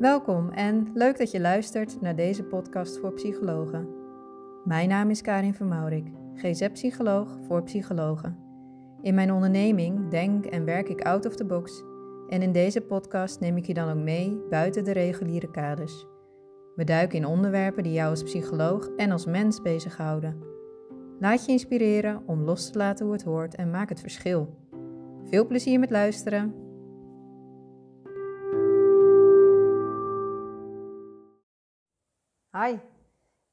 Welkom en leuk dat je luistert naar deze podcast voor psychologen. Mijn naam is Karin van Maurik, GZ-psycholoog voor psychologen. In mijn onderneming denk en werk ik out of the box en in deze podcast neem ik je dan ook mee buiten de reguliere kaders. We duiken in onderwerpen die jou als psycholoog en als mens bezighouden. Laat je inspireren om los te laten hoe het hoort en maak het verschil. Veel plezier met luisteren. Hi,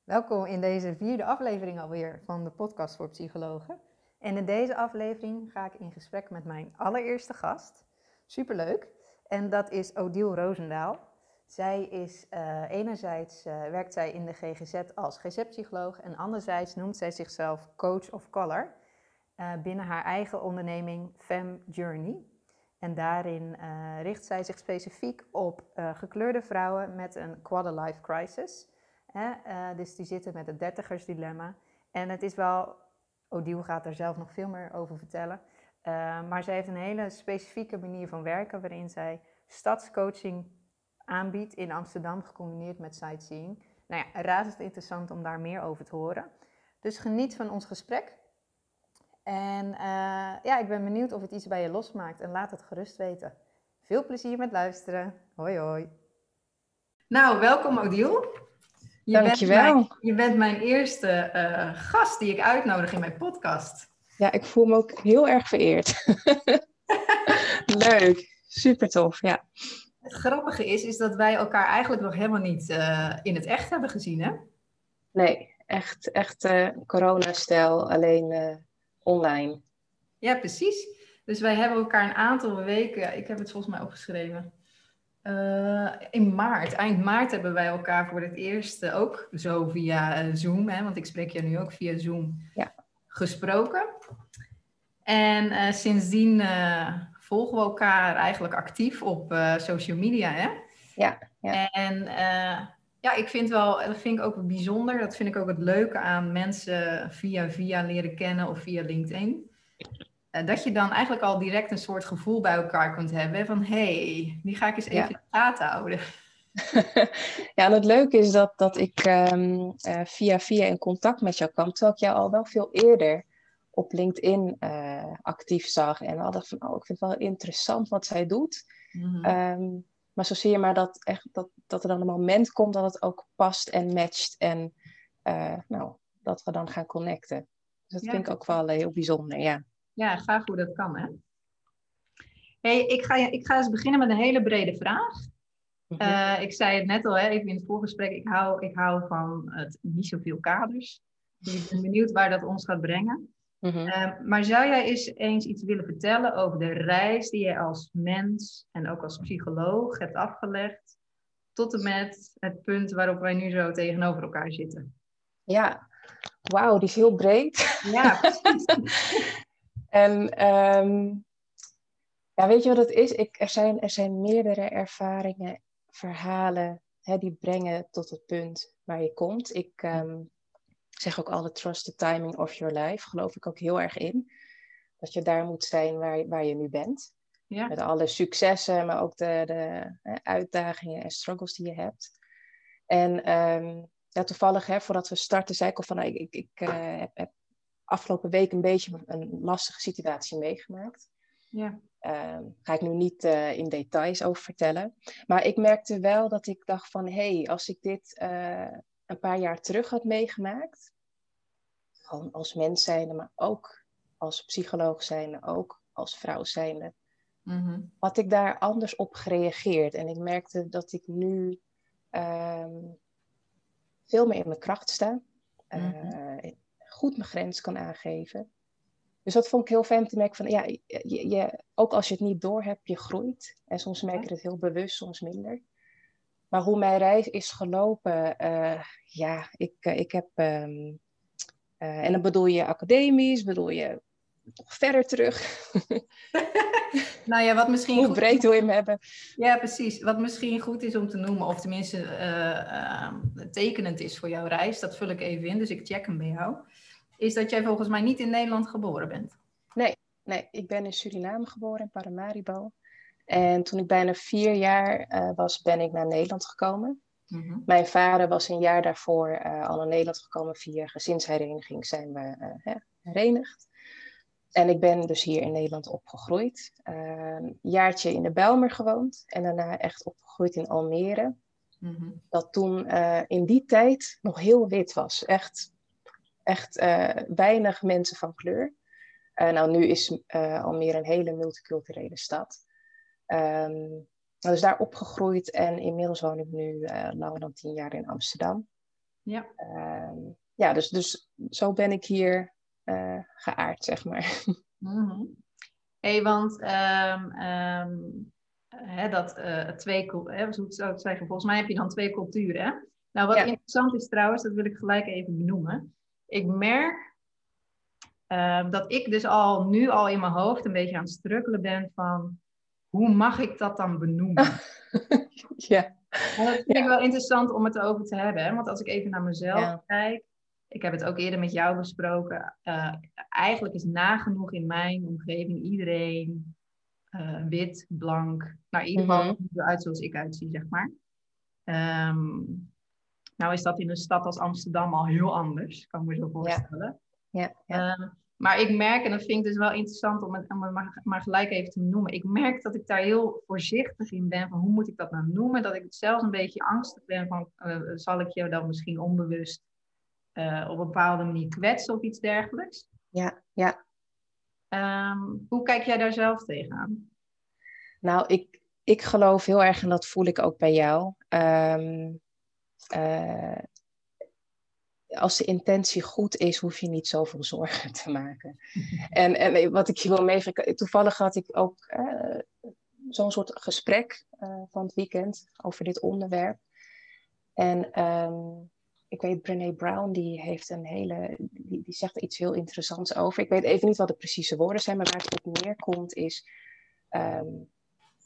welkom in deze vierde aflevering alweer van de podcast voor psychologen. En in deze aflevering ga ik in gesprek met mijn allereerste gast. Superleuk. En dat is Odile Roosendaal. Zij is uh, enerzijds uh, werkt zij in de GGZ als GZ-psycholoog en anderzijds noemt zij zichzelf coach of color uh, binnen haar eigen onderneming Fem Journey. En daarin richt zij zich specifiek op gekleurde vrouwen met een quarter-life crisis. Dus die zitten met het dertigersdilemma. En het is wel, Odile gaat er zelf nog veel meer over vertellen. maar zij heeft een hele specifieke manier van werken waarin zij stadscoaching aanbiedt in Amsterdam, gecombineerd met sightseeing. Nou ja, razend interessant om daar meer over te horen. Dus geniet van ons gesprek. En uh, ja, ik ben benieuwd of het iets bij je losmaakt en laat het gerust weten. Veel plezier met luisteren. Hoi hoi. Nou, welkom Odile. Je Dankjewel. Bent mijn, je bent mijn eerste uh, gast die ik uitnodig in mijn podcast. Ja, ik voel me ook heel erg vereerd. Leuk, super tof, ja. Het grappige is, is dat wij elkaar eigenlijk nog helemaal niet uh, in het echt hebben gezien, hè? Nee, echt, echt uh, coronastijl, alleen online. Ja, precies. Dus wij hebben elkaar een aantal weken, ik heb het volgens mij opgeschreven, in maart, eind maart hebben wij elkaar voor het eerst ook zo via Zoom, hè, want ik spreek je nu ook via Zoom, ja. gesproken. En sindsdien volgen we elkaar eigenlijk actief op social media, hè? Ja. ja. En ja, ik vind wel, dat vind ik ook bijzonder. Dat vind ik ook het leuke aan mensen via via leren kennen of via LinkedIn. Uh, dat je dan eigenlijk al direct een soort gevoel bij elkaar kunt hebben van hé, hey, die ga ik eens even ja. in de gaten houden. ja, en het leuke is dat, dat ik um, via via in contact met jou kwam, terwijl ik jou al wel veel eerder op LinkedIn uh, actief zag. En had ik van, oh, ik vind het wel interessant wat zij doet. Mm-hmm. Um, maar zo zie je maar dat, echt, dat, dat er dan een moment komt dat het ook past en matcht. En uh, nou, dat we dan gaan connecten. Dus dat ja. vind ik ook wel heel bijzonder, ja. Ja, graag hoe dat kan, hè. Hey, ik, ga, ik ga eens beginnen met een hele brede vraag. Mm-hmm. Uh, ik zei het net al, hè, even in het voorgesprek, ik hou, ik hou van het niet zoveel kaders. Dus ik ben benieuwd waar dat ons gaat brengen. Mm-hmm. Uh, maar zou jij eens eens iets willen vertellen over de reis die je als mens en ook als psycholoog hebt afgelegd tot en met het punt waarop wij nu zo tegenover elkaar zitten? Ja, wauw, die is heel breed. Ja, precies. en um, ja, weet je wat het is? Ik, er, zijn, er zijn meerdere ervaringen, verhalen hè, die brengen tot het punt waar je komt. Ik, um, ik zeg ook altijd trust the timing of your life. Geloof ik ook heel erg in. Dat je daar moet zijn waar, waar je nu bent. Ja. Met alle successen, maar ook de, de uitdagingen en struggles die je hebt. En um, ja, toevallig, hè, voordat we starten, zei ik al van, nou, ik, ik, ik uh, heb, heb, afgelopen week een beetje een lastige situatie meegemaakt. Ja. Um, ga ik nu niet uh, in details over vertellen. Maar ik merkte wel dat ik dacht van, hé, hey, als ik dit uh, een paar jaar terug had meegemaakt. Gewoon als mens zijnde, maar ook als psycholoog zijnde, ook als vrouw zijnde. Mm-hmm. Had ik daar anders op gereageerd. En ik merkte dat ik nu um, veel meer in mijn kracht sta. Mm-hmm. Uh, goed mijn grens kan aangeven. Dus dat vond ik heel fijn te merken van, ja, je, je, ook als je het niet door hebt, je groeit. En soms merk je het heel bewust, soms minder. Maar hoe mijn reis is gelopen, uh, ja, ik, uh, ik heb, um, uh, en dan bedoel je academisch, bedoel je nog verder terug. nou ja, wat misschien. Hoe breed wil je hem hebben? Ja, precies. Wat misschien goed is om te noemen, of tenminste ehm, tekenend is voor jouw reis, dat vul ik even in, dus ik check hem bij jou. Is dat jij volgens mij niet in Nederland geboren bent? Nee, nee ik ben in Suriname geboren, in Paramaribo. En toen ik bijna vier jaar uh, was, ben ik naar Nederland gekomen. Mhm. Mijn vader was een jaar daarvoor uh, al naar Nederland gekomen. Via gezinshereniging zijn we uh, herenigd. En ik ben dus hier in Nederland opgegroeid. een jaartje in de Bijlmer gewoond. En daarna echt opgegroeid in Almere. Mhm. Dat toen in die tijd nog heel wit was. Echt, echt weinig mensen van kleur. nou, nu is Almere een hele multiculturele stad. Um, dus daar opgegroeid en inmiddels woon ik nu langer dan tien jaar in Amsterdam. Ja. Um, ja, dus, dus zo ben ik hier uh, geaard, zeg maar. Mm -hmm. hey, want um, um, hè, dat uh, twee, hè, hoe zou ik zeggen, volgens mij heb je dan twee culturen. Hè? Nou, wat Ja. interessant is trouwens, dat wil ik gelijk even benoemen. Ik merk ehm, dat ik dus al nu al in mijn hoofd een beetje aan het strukkelen ben van hoe mag ik dat dan benoemen? ja. En dat vind ik wel interessant om het erover te hebben. Hè? Want als ik even naar mezelf Ja. kijk. Ik heb het ook eerder met jou besproken. eh, eigenlijk is nagenoeg in mijn omgeving iedereen eh, wit, blank. Nou, in ieder geval eruit zoals ik uitzie, zeg maar. Ehm, nou is dat in een stad als Amsterdam al heel anders, kan ik me zo voorstellen. Ja, ja. Ehm, maar ik merk, en dat vind ik dus wel interessant om het, om het maar, maar gelijk even te noemen. Ik merk dat ik daar heel voorzichtig in ben van hoe moet ik dat nou noemen. Dat ik zelfs een beetje angstig ben van eh, zal ik je dan misschien onbewust eh, op een bepaalde manier kwetsen of iets dergelijks. ja, ja. Ehm, hoe kijk jij daar zelf tegenaan? Nou, ik, ik geloof heel erg, en dat voel ik ook bij jou. Ehm, eh, als de intentie goed is, hoef je niet zoveel zorgen te maken. En, en wat ik je wil meegeven, toevallig had ik ook eh, zo'n soort gesprek eh, van het weekend over dit onderwerp. En ehm, ik weet, Brené Brown, die heeft een hele, die, zegt iets heel interessants over. Ik weet even niet wat de precieze woorden zijn, maar waar het op neerkomt is ehm,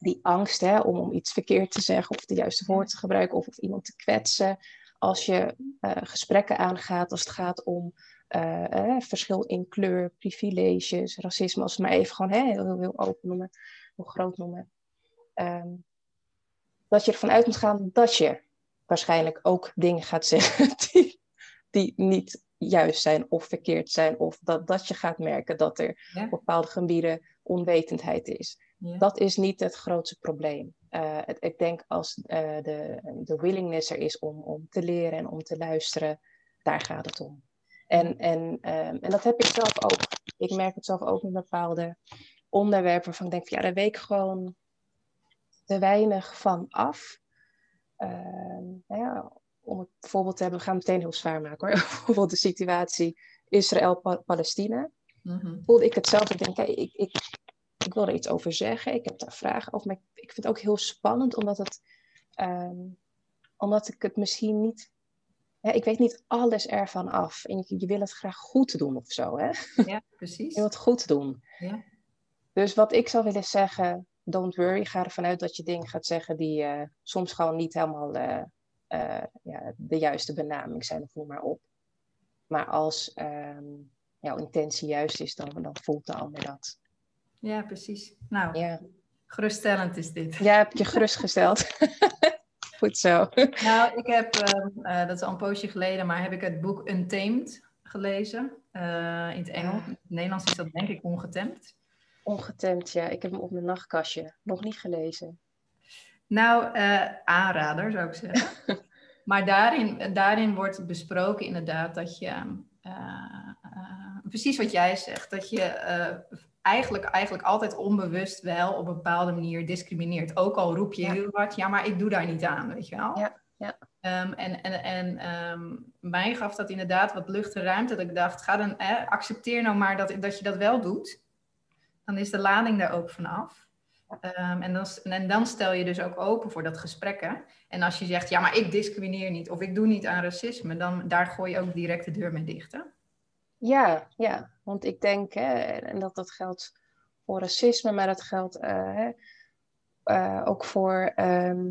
die angst hè, om, om iets verkeerd te zeggen of de juiste woorden te gebruiken of, of iemand te kwetsen. Als je eh, gesprekken aangaat, als het gaat om eh, eh, verschil in kleur, privileges, racisme, als we het maar even gewoon hè, heel, heel, heel open noemen, heel groot noemen. Ehm, dat je ervan uit moet gaan dat je waarschijnlijk ook dingen gaat zeggen die, die niet juist zijn of verkeerd zijn. Of dat, dat je gaat merken dat er Ja. op bepaalde gebieden onwetendheid is. Ja. Dat is niet het grootste probleem. Eh, het, ik denk als eh, de, de willingness er is om, om te leren en om te luisteren, daar gaat het om. En, en, ehm, en dat heb ik zelf ook. Ik merk het zelf ook met bepaalde onderwerpen waarvan ik denk van ja, daar weet ik gewoon te weinig van af. Ehm, nou ja, om het voorbeeld te hebben, we gaan het meteen heel zwaar maken hoor. Bijvoorbeeld de situatie Israël-Palestina. Mhm. Voelde ik het zelf. Ik denk, hey, ik, ik, ik wil er iets over zeggen. Ik heb daar vragen over. Maar ik, ik vind het ook heel spannend, omdat, het, ehm, omdat ik het misschien niet. Hè, ik weet niet alles ervan af. En je, je wil het graag goed doen of zo. Hè? Ja, precies. Je wil het goed doen. Ja. Dus wat ik zou willen zeggen, don't worry. Ga ervan uit dat je dingen gaat zeggen die eh, soms gewoon niet helemaal eh, eh, ja, de juiste benaming zijn. Noem maar op. Maar als ehm, jouw intentie juist is, dan, dan voelt de ander dat. ja, precies. Nou, Ja, geruststellend is dit. ja heb je gerustgesteld. Goed zo. Nou, ik heb, ehm, eh, dat is al een poosje geleden, maar heb ik het boek Untamed gelezen. eh, in het Engels. In het Nederlands is dat denk ik ongetemd. Ongetemd, ja. Ik heb hem op mijn nachtkastje. Nog niet gelezen. Nou, eh, aanrader zou ik zeggen. maar daarin, daarin wordt besproken inderdaad dat je, eh, eh, precies wat jij zegt, dat je eh, eigenlijk, eigenlijk altijd onbewust wel op een bepaalde manier discrimineert. Ook al roep je Ja. heel hard, ja, maar ik doe daar niet aan, weet je wel. Ja, ja. Ehm, en en, en ehm, mij gaf dat inderdaad wat lucht en ruimte. Dat ik dacht, ga dan, eh, accepteer nou maar dat, dat je dat wel doet. Dan is de lading daar ook vanaf. Ehm, en, dan, en dan stel je dus ook open voor dat gesprek. Hè? En als je zegt, ja, maar ik discrimineer niet of ik doe niet aan racisme, dan daar gooi je ook direct de deur mee dicht. Hè? Ja, ja. Want ik denk, hè, en dat, dat geldt voor racisme, maar dat geldt eh, eh, ook voor, ehm,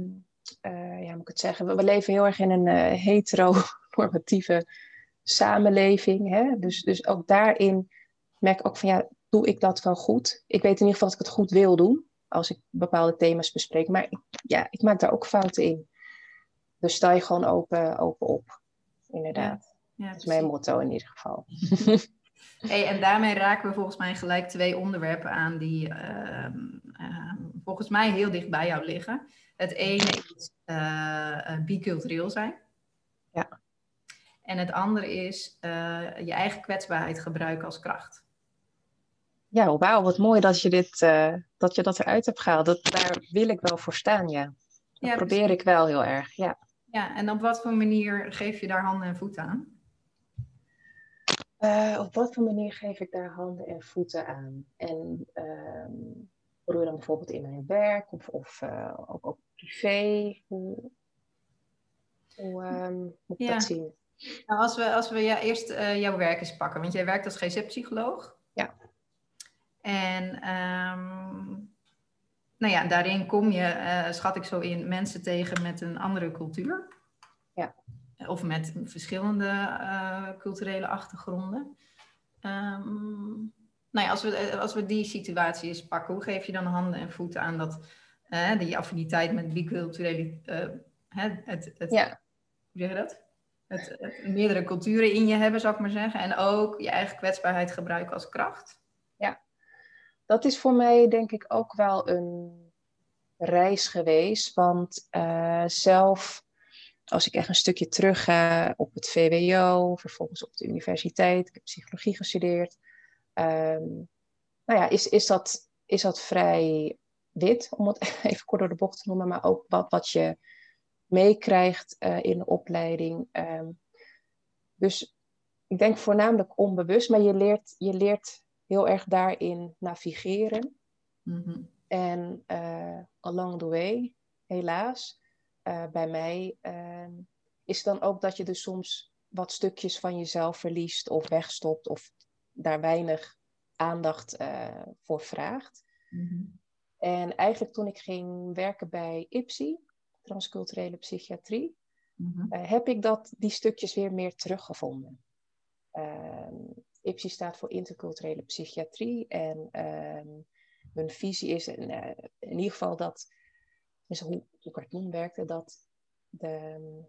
eh, ja, moet ik het zeggen, we, leven heel erg in een heteronormatieve samenleving. Hè? Dus, dus ook daarin merk ik ook van, ja, doe ik dat wel goed? Ik weet in ieder geval dat ik het goed wil doen. als ik bepaalde thema's bespreek. Maar ik, ja, ik maak daar ook fouten in. Dus sta je gewoon open, open op. Inderdaad. Ja, dat is mijn motto in ieder geval. Hey, en daarmee raken we volgens mij gelijk twee onderwerpen aan die ehm, ehm, volgens mij heel dicht bij jou liggen. Het ene is uh, bicultureel zijn. Ja. En het andere is uh, je eigen kwetsbaarheid gebruiken als kracht. Ja, wauw, wat mooi dat je, dit, dat, je dat eruit hebt gehaald. Dat, daar wil ik wel voor staan, ja. Dat ja, probeer ik wel heel erg, ja. Ja, en op wat voor manier geef je daar handen en voeten aan? Uh, op wat voor manier geef ik daar handen en voeten aan? En um, je dan bijvoorbeeld in mijn werk of, of uh, ook, ook privé? Hoe, hoe um, moet ik dat zien? Nou, als we, als we ja, eerst uh, jouw werk eens pakken, want jij werkt als GZ-psycholoog. Ja. En um, nou ja, daarin kom je, schat ik zo in, mensen tegen met een andere cultuur. Ja of met verschillende uh, culturele achtergronden. Um, nou ja, als we, eh, als we die situatie eens pakken, hoe geef je dan handen en voeten aan dat, uh, die affiniteit met biculturele, uh, het, het, ja. hoe zeg je dat? Het, het, meerdere culturen in je hebben, zou ik maar zeggen. En ook je eigen kwetsbaarheid gebruiken als kracht. Ja, dat is voor mij denk ik ook wel een reis geweest. Want zelf als ik echt een stukje terug ga op het VWO, vervolgens op de universiteit, ik heb psychologie gestudeerd. Um, nou ja, is, is, dat, is dat vrij wit, om het even kort door de bocht te noemen, maar ook wat, wat je meekrijgt uh, in de opleiding. Um, dus ik denk voornamelijk onbewust, maar je leert, je leert heel erg daarin navigeren. Mm -hmm. En uh, along the way, helaas, uh, bij mij, uh, is dan ook dat je dus soms wat stukjes van jezelf verliest of wegstopt of daar weinig aandacht uh, voor vraagt. Mm-hmm. En eigenlijk toen ik ging werken bij IPSI, transculturele psychiatrie, mm-hmm. heb ik dat, die stukjes weer meer teruggevonden. Ehm, IPSI staat voor interculturele psychiatrie en ehm, hun visie is in, in ieder geval dat dus hoe, hoe cartoon werkte, dat de,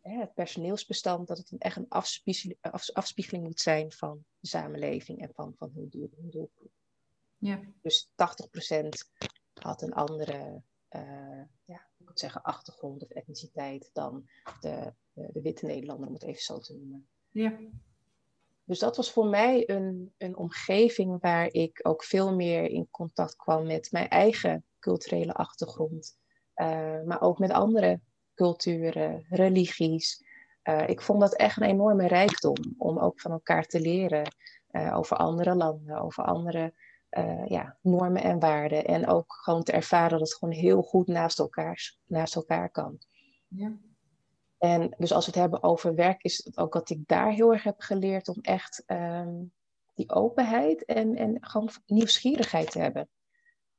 het personeelsbestand, dat het een, echt een afspiegeling, afspiegeling moet zijn van de samenleving en van, van hun, doel, doelgroep. Ja. Dus 80% had een andere uh, ja, ik moet zeggen, achtergrond of etniciteit dan de, de, de, witte Nederlander, om het even zo te noemen. Ja. Dus dat was voor mij een, een omgeving waar ik ook veel meer in contact kwam met mijn eigen culturele achtergrond, uh, maar ook met andere culturen, religies. Uh, ik vond dat echt een enorme rijkdom om ook van elkaar te leren uh, over andere landen, over andere ja, normen en waarden. En ook gewoon te ervaren dat het gewoon heel goed naast elkaar, naast elkaar kan. Ja. En dus als we het hebben over werk, is het ook dat ik daar heel erg heb geleerd om echt um, die openheid en, en gewoon nieuwsgierigheid te hebben.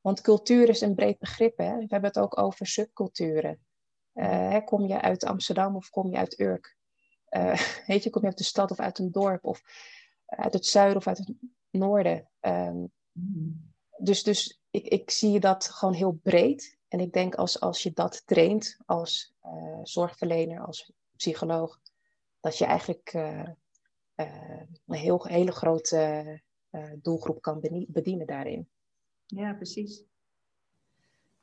Want cultuur is een breed begrip. Hè? We hebben het ook over subculturen. Uh, hè, kom je uit Amsterdam of kom je uit Urk? Uh, weet je, kom je uit de stad of uit een dorp of uit het zuiden of uit het noorden? Um, Dus, dus ik, ik zie dat gewoon heel breed. En ik denk als, als je dat traint als uh, zorgverlener, als psycholoog, dat je eigenlijk een heel, hele grote doelgroep kan bedienen daarin. Ja, precies.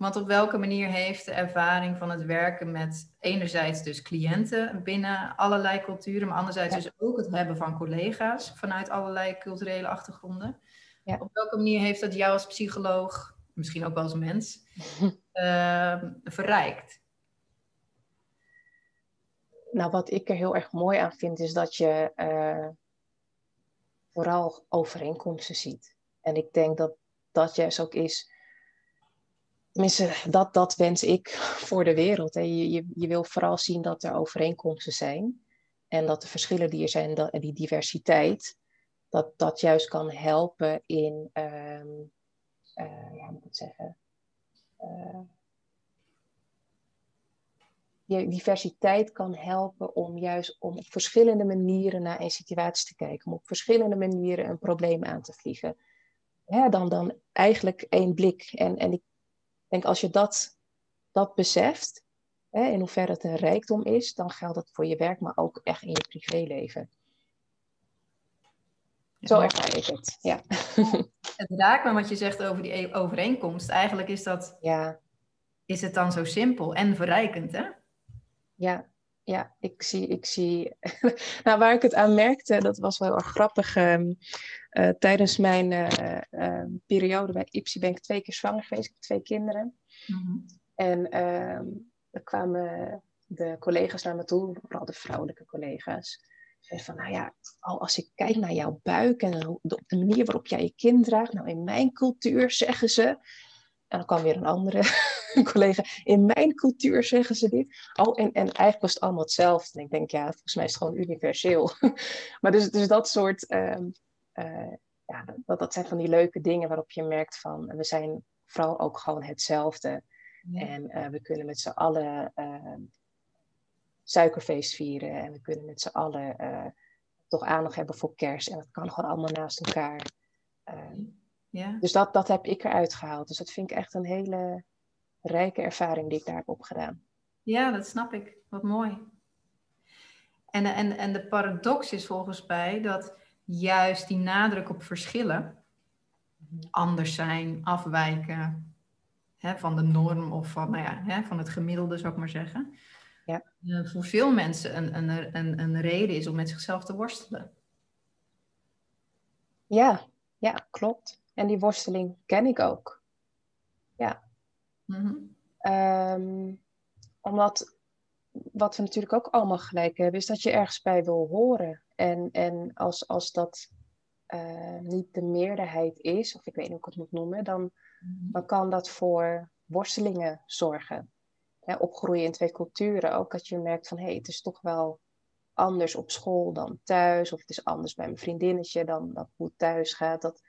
Want op welke manier heeft de ervaring van het werken met enerzijds dus cliënten binnen allerlei culturen, maar anderzijds dus ook het hebben van collega's vanuit allerlei culturele achtergronden. Ja. Op welke manier heeft dat jou als psycholoog, misschien ook wel als mens, uh, verrijkt? Nou, wat ik er heel erg mooi aan vind, is dat je uh, vooral overeenkomsten ziet. En ik denk dat dat juist ook is. Dat, dat wens ik voor de wereld. Hè. Je, je, je wil vooral zien dat er overeenkomsten zijn. En dat de verschillen die er zijn en die diversiteit, dat dat juist kan helpen in, um, ja, moet ik zeggen, uh, diversiteit kan helpen om juist om op verschillende manieren naar een situatie te kijken, om op verschillende manieren een probleem aan te vliegen. Ja, dan, dan eigenlijk één blik. En, en ik denk als je dat, dat beseft, hè, in hoeverre het een rijkdom is, dan geldt dat voor je werk, maar ook echt in je privéleven. Zo ervaar ik het, ja. Het raakt me wat je zegt over die e- overeenkomst. Eigenlijk is, dat, ja. is het dan zo simpel en verrijkend, hè? Ja, ja, ik zie, ik zie. nou, waar ik het aan merkte, dat was wel erg grappig. Um, uh, tijdens mijn uh, uh, periode bij Ipsi ben ik twee keer zwanger geweest. Ik heb twee kinderen. Mm-hmm. En um, er kwamen de collega's naar me toe, vooral de vrouwelijke collega's. Zeiden van, nou ja, als ik kijk naar jouw buik en de, de manier waarop jij je kind draagt. Nou, in mijn cultuur zeggen ze en dan kwam weer een andere collega. In mijn cultuur zeggen ze dit. Oh, en, en eigenlijk was het allemaal hetzelfde. En ik denk, ja, volgens mij is het gewoon universeel. maar dus, dus dat soort, uh, uh, ja, dat, dat zijn van die leuke dingen waarop je merkt van, we zijn vooral ook gewoon hetzelfde. En uh, we kunnen met z'n allen suikerfeest vieren. En we kunnen met z'n allen eh, toch aandacht hebben voor kerst. En dat kan gewoon allemaal naast elkaar. Ja. Dus dat, dat heb ik eruit gehaald. Dus dat vind ik echt een hele rijke ervaring die ik daar heb opgedaan. Ja, dat snap ik. Wat mooi. En, en, en de paradox is volgens mij dat juist die nadruk op verschillen, anders zijn, afwijken hè, van de norm of van, nou ja, hè, van het gemiddelde, zou ik maar zeggen, ja. Uh, voor veel mensen een, een, een, een reden is om met zichzelf te worstelen. Ja, ja, klopt. En die worsteling ken ik ook. Ja. Mm omdat wat we natuurlijk ook allemaal gelijk hebben, is dat je ergens bij wil horen. En, en als, als dat uh, niet de meerderheid is, of ik weet niet hoe ik het moet noemen, dan, mhm. dan kan dat voor worstelingen zorgen. opgroeien in twee culturen, ook dat je merkt van hé, hey, het is toch wel anders op school dan thuis, of het is anders bij mijn vriendinnetje dan, dan hoe het thuis gaat. Dat,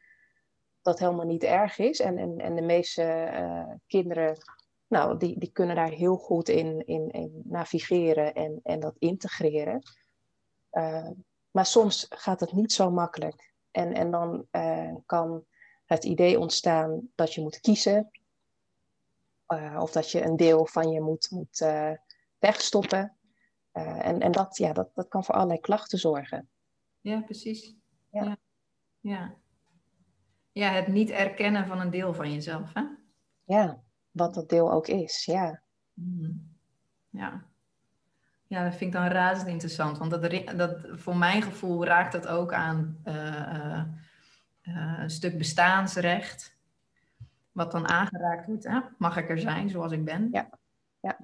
dat helemaal niet erg is. En, en, en de meeste uh, kinderen, nou, die, die kunnen daar heel goed in, in, in navigeren en, en dat integreren. Uh, maar soms gaat het niet zo makkelijk. En, en dan uh, kan het idee ontstaan dat je moet kiezen. of dat je een deel van je moet, moet wegstoppen. en en dat, ja, dat, dat kan voor allerlei klachten zorgen. Ja, precies. ja. ja. ja. Ja, het niet erkennen van een deel van jezelf, hè? Ja, wat dat deel ook is, ja. Hmm. Ja. Ja, dat vind ik dan razend interessant. Want dat, dat, voor mijn gevoel raakt dat ook aan uh, uh, een stuk bestaansrecht. Wat dan aangeraakt wordt. Hè? Mag ik er zijn zoals ik ben? Ja. ja.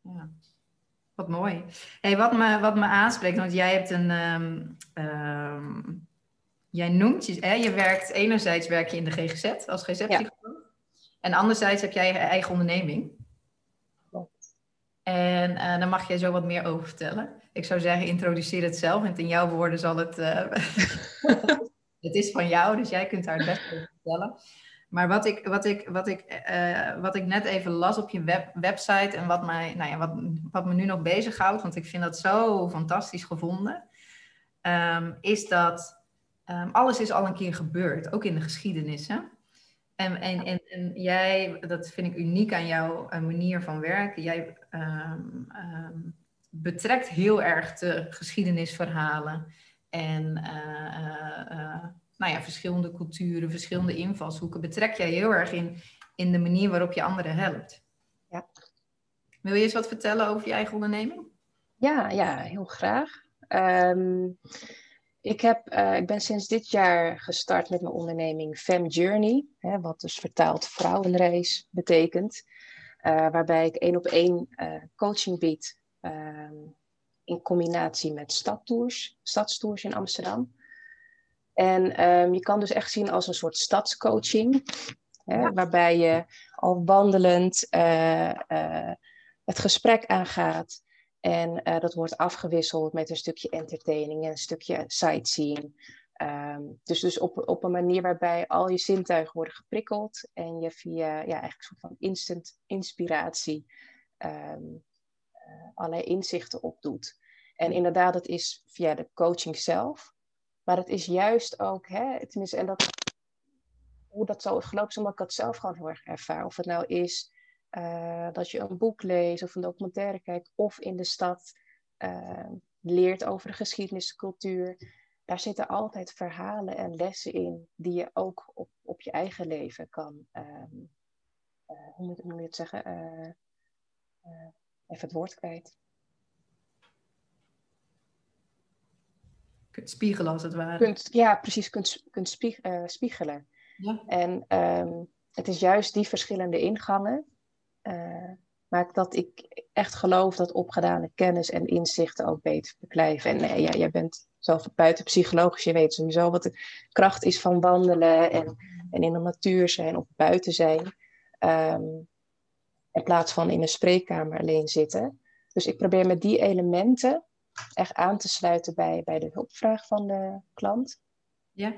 ja. Wat mooi. Hey, wat, me, wat me aanspreekt, want jij hebt een... Um, um, jij noemt je, hè, je werkt, enerzijds werk je in de GGZ als GZ-psycholoog. En anderzijds heb jij je eigen onderneming. En uh, daar mag jij zo wat meer over vertellen. Ik zou zeggen, introduceer het zelf. En in jouw woorden zal het... Uh, het is van jou, dus jij kunt daar het best over vertellen. Maar wat ik, wat ik, wat ik, uh, wat ik net even las op je web, website en wat, mij, nou ja, wat, wat me nu nog bezighoudt, want ik vind dat zo fantastisch gevonden, um, is dat Um, alles is al een keer gebeurd, ook in de geschiedenis. Hè? En, en, en, en, jij, dat vind ik uniek aan jouw manier van werken. Jij um, um, betrekt heel erg de geschiedenisverhalen en uh, uh, nou ja, verschillende culturen, verschillende invalshoeken. Betrek jij heel erg in, in de manier waarop je anderen helpt. Ja. Wil je eens wat vertellen over je eigen onderneming? Ja, ja heel graag. Um, ik, heb, uh, ik ben sinds dit jaar gestart met mijn onderneming Fem Journey, hè, wat dus vertaald vrouwenreis betekent. Uh, waarbij ik één op één uh, coaching bied ehm, in combinatie met stadtours, stadstours in Amsterdam. En um, je kan dus echt zien als een soort stadscoaching, hè, waarbij je al wandelend het gesprek aangaat. En uh, dat wordt afgewisseld met een stukje entertaining en een stukje sightseeing. Um, dus dus op, op een manier waarbij al je zintuigen worden geprikkeld en je via ja, eigenlijk een soort van instant inspiratie um, uh, allerlei inzichten opdoet. En inderdaad, dat is via de coaching zelf, maar het is juist ook, hè, tenminste, en dat hoe dat zo is gelopen, omdat ik dat zelf gewoon heel erg ervaar. Of het nou is dat je een boek leest of een documentaire kijkt, of in de stad leert over de geschiedenis, de cultuur. Daar zitten altijd verhalen en lessen in die je ook op, op je eigen leven kan, ehm, hoe, moet, hoe, moet, je het zeggen, even het woord kwijt. Kunt spiegelen als het ware. Kunt, ja, precies, kunt, kunt spieg, spiegelen. Ja. En um, het is juist die verschillende ingangen uh, maakt dat ik echt geloof dat opgedane kennis en inzichten ook beter beklijven. En nee, ja, jij bent zelf buiten psychologisch, je weet sowieso wat de kracht is van wandelen en, en in de natuur zijn of buiten zijn. Um, in plaats van in een spreekkamer alleen zitten. Dus ik probeer met die elementen echt aan te sluiten bij, bij de hulpvraag van de klant. Ja.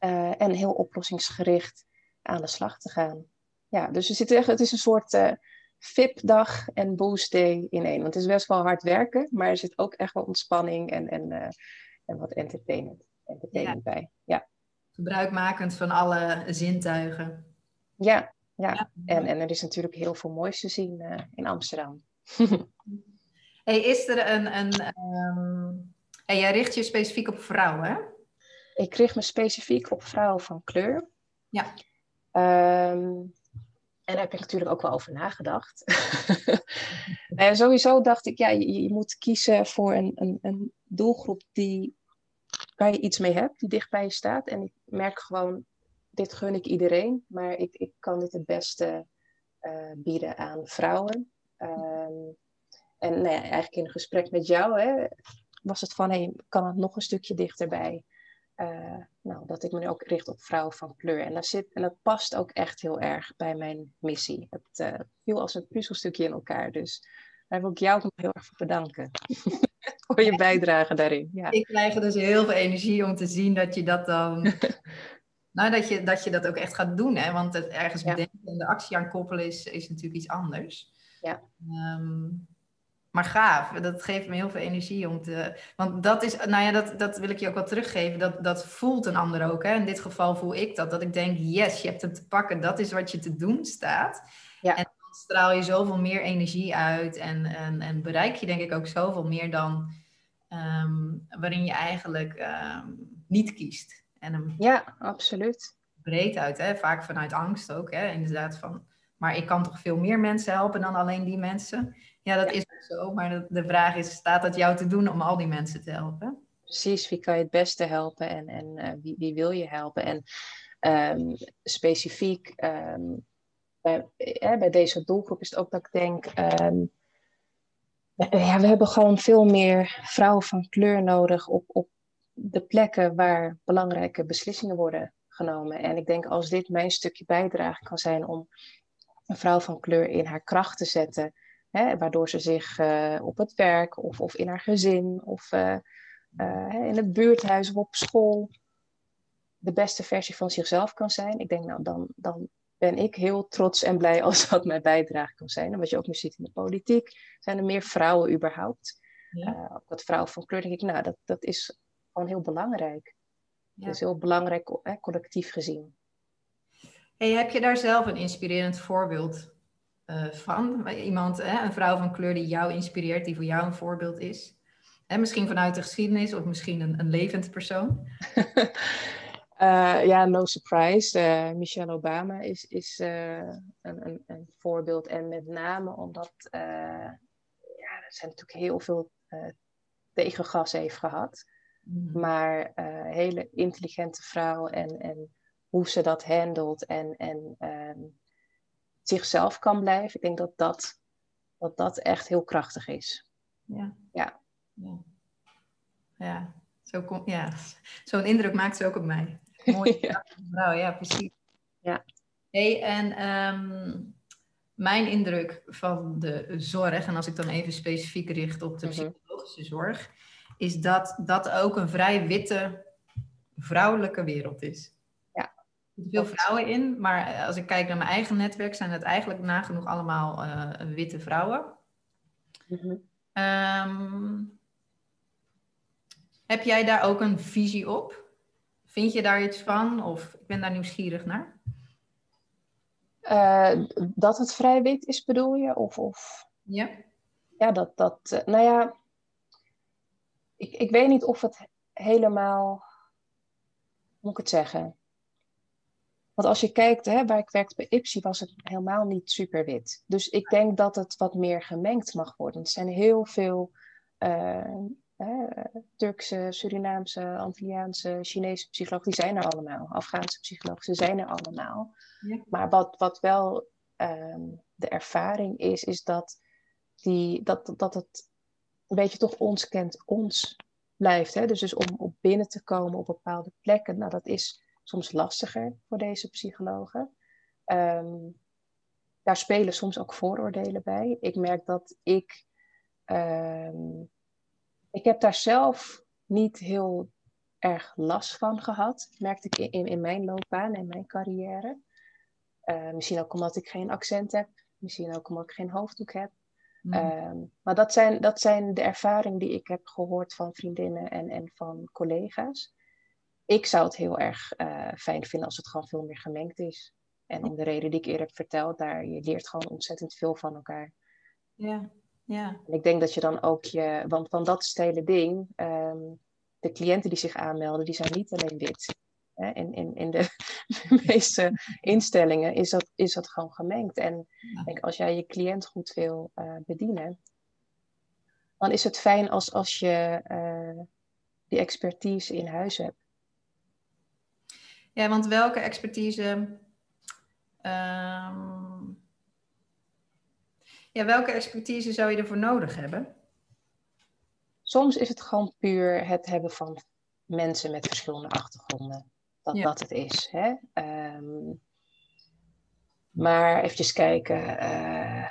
Uh, en heel oplossingsgericht aan de slag te gaan. Ja, dus we zitten echt, het is een soort uh, VIP-dag en boost day in één. Want het is best wel hard werken, maar er zit ook echt wel ontspanning en, en, uh, en wat entertainment, entertainment bij. Ja. Gebruikmakend van alle zintuigen. Ja, ja. En, en er is natuurlijk heel veel moois te zien uh, in Amsterdam. hey, is er een. een um... hey, jij richt je specifiek op vrouwen, hè? Ik richt me specifiek op vrouwen van kleur. Ja. Um, en daar heb ik natuurlijk ook wel over nagedacht. en sowieso dacht ik, ja, je, je, moet kiezen voor een, een, een doelgroep die, waar je iets mee hebt, die dicht bij je staat. En ik merk gewoon dit gun ik iedereen, maar ik, ik kan dit het beste uh, bieden aan vrouwen. Um, en nou ja, eigenlijk in een gesprek met jou hè, was het van, hey, kan het nog een stukje dichterbij? Uh, nou, dat ik me nu ook richt op vrouwen van kleur. En dat, zit, en dat past ook echt heel erg bij mijn missie. Het uh, viel als een puzzelstukje in elkaar. Dus daar wil ik jou ook nog heel erg voor bedanken. voor je bijdrage daarin. Ja. Ik krijg er dus heel veel energie om te zien dat je dat dan Nou, dat je, dat je dat ook echt gaat doen, hè? want het ergens bedenken en de actie aan koppelen is, is natuurlijk iets anders. Ja. Um, maar gaaf, dat geeft me heel veel energie om te. Want dat is, nou ja, dat, dat wil ik je ook wel teruggeven. Dat, dat voelt een ander ook. Hè? In dit geval voel ik dat. Dat ik denk, yes, je hebt hem te pakken. Dat is wat je te doen staat. Ja. En dan straal je zoveel meer energie uit. En, en, en bereik je denk ik ook zoveel meer dan um, waarin je eigenlijk um, niet kiest. En ja, absoluut. Breed uit, hè? vaak vanuit angst ook. Hè? Inderdaad van, maar ik kan toch veel meer mensen helpen dan alleen die mensen? Ja, dat is zo. Maar de, vraag is, staat dat jou te doen om al die mensen te helpen? Precies, wie kan je het beste helpen en, en uh, wie, wie wil je helpen? En um, specifiek um, bij, eh, bij deze doelgroep is het ook dat ik denk... Um, ja, we hebben gewoon veel meer vrouwen van kleur nodig op, op de plekken waar belangrijke beslissingen worden genomen. En ik denk als dit mijn stukje bijdrage kan zijn om een vrouw van kleur in haar kracht te zetten, hè, waardoor ze zich uh, op het werk of, of in haar gezin of uh, uh, in het buurthuis of op school de beste versie van zichzelf kan zijn. Ik denk, nou, dan, dan ben ik heel trots en blij als dat mijn bijdrage kan zijn. En wat je ook nu ziet in de politiek, zijn er meer vrouwen überhaupt. Ja. ook wat vrouwen van kleur, denk ik, nou, dat, dat is gewoon heel belangrijk. Ja. Dus heel belangrijk hè, collectief gezien. Hey, heb je daar zelf een inspirerend voorbeeld uh, van? Iemand, hè, een vrouw van kleur die jou inspireert, die voor jou een voorbeeld is? En misschien vanuit de geschiedenis of misschien een, een levend persoon? uh, ja, no surprise. Uh, Michelle Obama is, is een, een, een, voorbeeld. En met name omdat ja, er zijn natuurlijk heel veel tegengas heeft gehad. Mhm. Maar uh, hele intelligente vrouw en, en hoe ze dat handelt en, en um, zichzelf kan blijven. Ik denk dat dat, dat dat echt heel krachtig is. Ja. Ja. Ja. ja. Zo kom, ja. Zo'n indruk maakt ze ook op mij. Mooie ja. vrouw, ja, precies. Ja. Hey, en um, mijn indruk van de zorg, en als ik dan even specifiek richt op de mhm. psychologische zorg, is dat dat ook een vrij witte vrouwelijke wereld is. Er veel vrouwen in, maar als ik kijk naar mijn eigen netwerk, zijn het eigenlijk nagenoeg allemaal uh, witte vrouwen. Mm um, heb jij daar ook een visie op? Vind je daar iets van? Of ik ben daar nieuwsgierig naar? Uh, dat het vrij wit is, bedoel je? Of, of... Ja. Ja, dat, dat uh, nou ja, ik, ik weet niet of het helemaal, hoe moet ik het zeggen? Want als je kijkt, hè, waar ik werkte bij Ipsi, was het helemaal niet super wit. Dus ik denk dat het wat meer gemengd mag worden. Er zijn heel veel uh, Turkse, Surinaamse, Antilliaanse, Chinese psychologen, die zijn er allemaal. Afghaanse psychologen, ze zijn er allemaal. Ja. Maar wat, wat wel um, de ervaring is, is dat, die, dat, dat het een beetje toch ons kent, ons blijft. Hè? Dus, dus om op binnen te komen op bepaalde plekken, nou dat is soms lastiger voor deze psychologen. Um, daar spelen soms ook vooroordelen bij. Ik merk dat ik um, ik heb daar zelf niet heel erg last van gehad, merkte ik in, in mijn loopbaan en mijn carrière. Uh, misschien ook omdat ik geen accent heb, misschien ook omdat ik geen hoofddoek heb. Mm. Um, maar dat zijn, dat zijn de ervaringen die ik heb gehoord van vriendinnen en, en van collega's. Ik zou het heel erg uh, fijn vinden als het gewoon veel meer gemengd is. En om de reden die ik eerder heb verteld, daar je leert gewoon ontzettend veel van elkaar. Ja. Ja. En ik denk dat je dan ook je, want van dat is het hele ding, um, de cliënten die zich aanmelden, die zijn niet alleen wit. Hè? In, in, in de meeste instellingen is dat, is dat gewoon gemengd. En denk, als jij je cliënt goed wil uh, bedienen, dan is het fijn als, als je uh, die expertise in huis hebt. Ja, want welke expertise um ja, welke expertise zou je ervoor nodig hebben? Soms is het gewoon puur het hebben van mensen met verschillende achtergronden. Dat dat het is. Hè? Um, maar even kijken. Uh,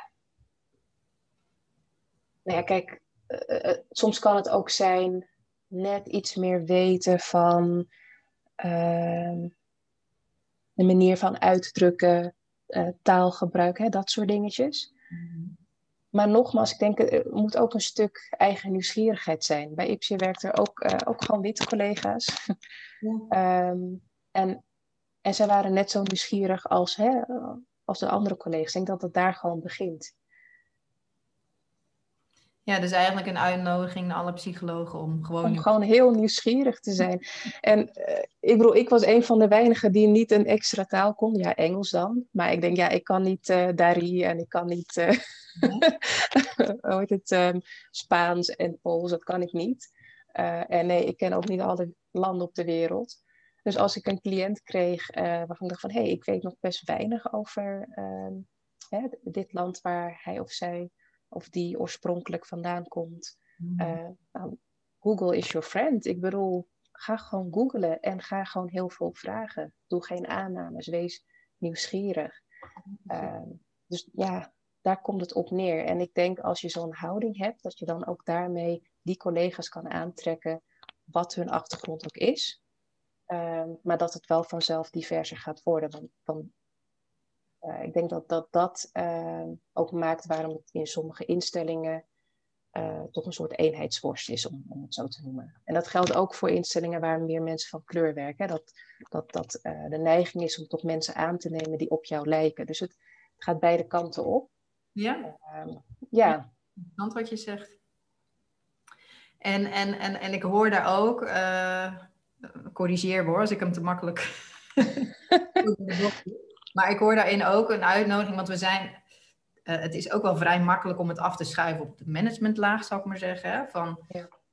nou ja, kijk, uh, uh, soms kan het ook zijn net iets meer weten van ehm, de manier van uitdrukken, taalgebruik, hè, dat soort dingetjes. Maar nogmaals, ik denk, er moet ook een stuk eigen nieuwsgierigheid zijn. Bij Ipsje werkt er ook, uh, ook gewoon witte collega's. Ja. um, en, en zij waren net zo nieuwsgierig als, hè, als de andere collega's. Ik denk dat het daar gewoon begint. Ja, dus eigenlijk een uitnodiging naar alle psychologen om gewoon... Om gewoon heel nieuwsgierig te zijn. En uh, ik bedoel, ik was een van de weinigen die niet een extra taal kon. Ja, Engels dan. Maar ik denk, ja, ik kan niet uh, Dari en ik kan niet... Uh, hoe heet het? Um, Spaans en Pools, dat kan ik niet. en nee, ik ken ook niet alle landen op de wereld. Dus als ik een cliënt kreeg waarvan ik dacht van... Hé, hey, ik weet nog best weinig over ehm, hè, dit land waar hij of zij of die oorspronkelijk vandaan komt. Mm. nou, Google is your friend. Ik bedoel, ga gewoon googlen en ga gewoon heel veel vragen. Doe geen aannames, wees nieuwsgierig. Uh, dus ja, daar komt het op neer. En ik denk als je zo'n houding hebt, dat je dan ook daarmee die collega's kan aantrekken, wat hun achtergrond ook is. Uh, maar dat het wel vanzelf diverser gaat worden. Want, want uh, ik denk dat dat, dat uh, ook maakt waarom het in sommige instellingen uh, toch een soort eenheidsworst is, om, om het zo te noemen. En dat geldt ook voor instellingen waar meer mensen van kleur werken. Hè? Dat, dat, dat de neiging is om toch mensen aan te nemen die op jou lijken. Dus het, gaat beide kanten op. Ja. Ehm, ja. Interessant wat je zegt. En, en, en, en ik hoor daar ook, corrigeer hoor, als ik hem te makkelijk Maar ik hoor daarin ook een uitnodiging, want we zijn, uh, het is ook wel vrij makkelijk om het af te schuiven op de managementlaag, zou ik maar zeggen. Hè? Van,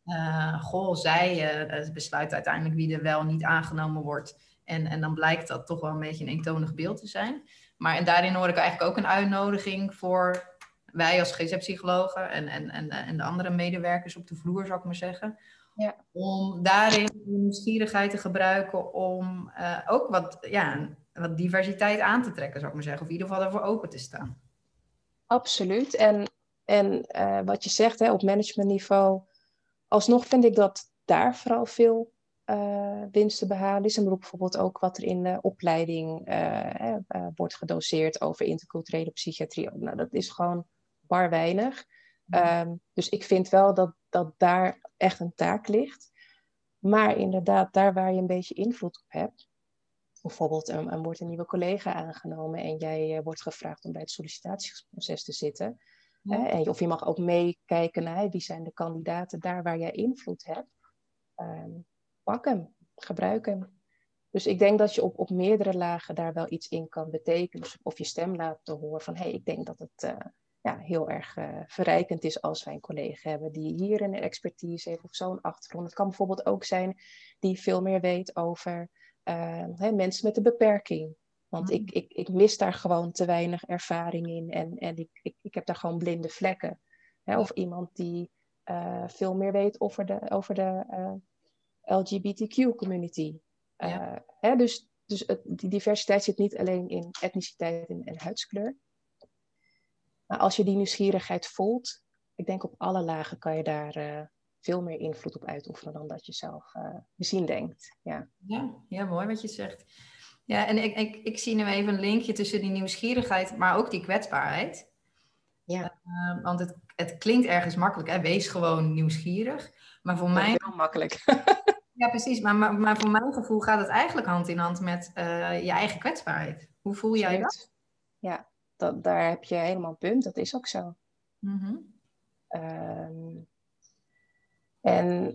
uh, goh, zij uh, besluit uiteindelijk wie er wel niet aangenomen wordt. En, en dan blijkt dat toch wel een beetje een eentonig beeld te zijn. Maar en daarin hoor ik eigenlijk ook een uitnodiging voor wij als GZ-psychologen en, en, en, en de andere medewerkers op de vloer, zou ik maar zeggen. Ja. Om daarin de nieuwsgierigheid te gebruiken om ook wat, ja, wat diversiteit aan te trekken, zou ik maar zeggen. Of in ieder geval ervoor open te staan. Absoluut. En, en uh, wat je zegt hè, op managementniveau, alsnog vind ik dat daar vooral veel uh, winst te behalen is. En bijvoorbeeld ook wat er in de opleiding uh, wordt gedoseerd over interculturele psychiatrie. Nou, dat is gewoon bar weinig. Um, dus ik vind wel dat, dat daar echt een taak ligt. Maar inderdaad, daar waar je een beetje invloed op hebt, bijvoorbeeld er, wordt een nieuwe collega aangenomen en jij wordt gevraagd om bij het sollicitatieproces te zitten. Hè? En, of je mag ook meekijken naar wie zijn de kandidaten daar waar jij invloed hebt. Ehm, pak hem, gebruik hem. Dus ik denk dat je op, op meerdere lagen daar wel iets in kan betekenen. Dus of je stem laat horen van hé, hey, ik denk dat het uh, ja, heel erg uh, verrijkend is als wij een collega hebben die hier een expertise heeft of zo'n achtergrond. Het kan bijvoorbeeld ook zijn die veel meer weet over uh, hè, mensen met een beperking. Want mm. ik, ik, ik mis daar gewoon te weinig ervaring in en, en ik, ik, ik heb daar gewoon blinde vlekken. Hè? Of iemand die veel meer weet over de, over de LGBTQ-community. Ja. Eh, hè, dus dus het, die diversiteit zit niet alleen in etniciteit en, en, huidskleur. Maar als je die nieuwsgierigheid voelt, ik denk op alle lagen kan je daar veel meer invloed op uitoefenen dan dat je zelf uh, misschien denkt. Ja. Ja, ja, mooi wat je zegt. Ja, en ik, ik, ik zie nu even een linkje tussen die nieuwsgierigheid, maar ook die kwetsbaarheid. Ja. Uh, want het, het klinkt ergens makkelijk, hè? wees gewoon nieuwsgierig. Maar voor mij. Heel makkelijk. Ja, precies. Maar, maar, maar, voor mijn gevoel gaat het eigenlijk hand in hand met uh, je eigen kwetsbaarheid. Hoe voel jij dat? Ja, dat, daar heb je helemaal een punt. Dat is ook zo. Mm en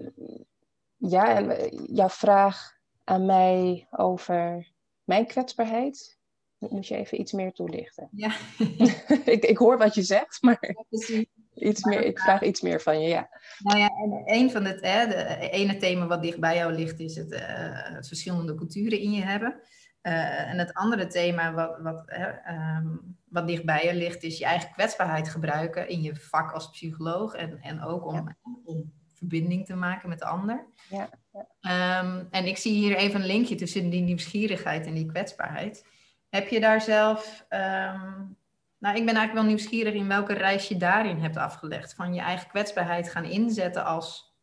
ja, en eh, jouw vraag aan mij over mijn kwetsbaarheid, moet je even iets meer toelichten. Ja. ik, ik hoor wat je zegt, maar... Ja, iets meer, ik vraag iets meer van je, ja. Nou ja, en een van het hè, de ene thema wat dicht bij jou ligt, is het, uh, verschillende culturen in je hebben. Uh, en het andere thema wat, wat, um, wat dicht bij je ligt, is je eigen kwetsbaarheid gebruiken in je vak als psycholoog. En, en ook om, om verbinding te maken met de ander. Ja, ja. Um, en ik zie hier even een linkje tussen die nieuwsgierigheid en die kwetsbaarheid. Heb je daar zelf um, nou, ik ben eigenlijk wel nieuwsgierig in welke reis je daarin hebt afgelegd. Van je eigen kwetsbaarheid gaan inzetten als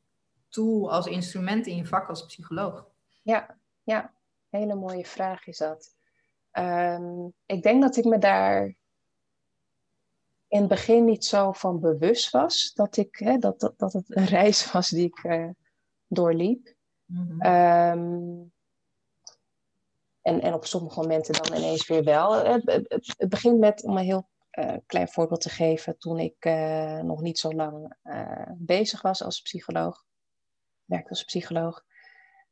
tool, als instrument in je vak als psycholoog. Ja, ja. hele mooie vraag is dat. Ehm, ik denk dat ik me daar in het begin niet zo van bewust was dat, ik, hè, dat, dat, dat het een reis was die ik uh, doorliep. Mm en, en op sommige momenten dan ineens weer wel. Het, het, het begint met, om een heel uh, klein voorbeeld te geven, toen ik uh, nog niet zo lang bezig was als psycholoog, werkte als psycholoog.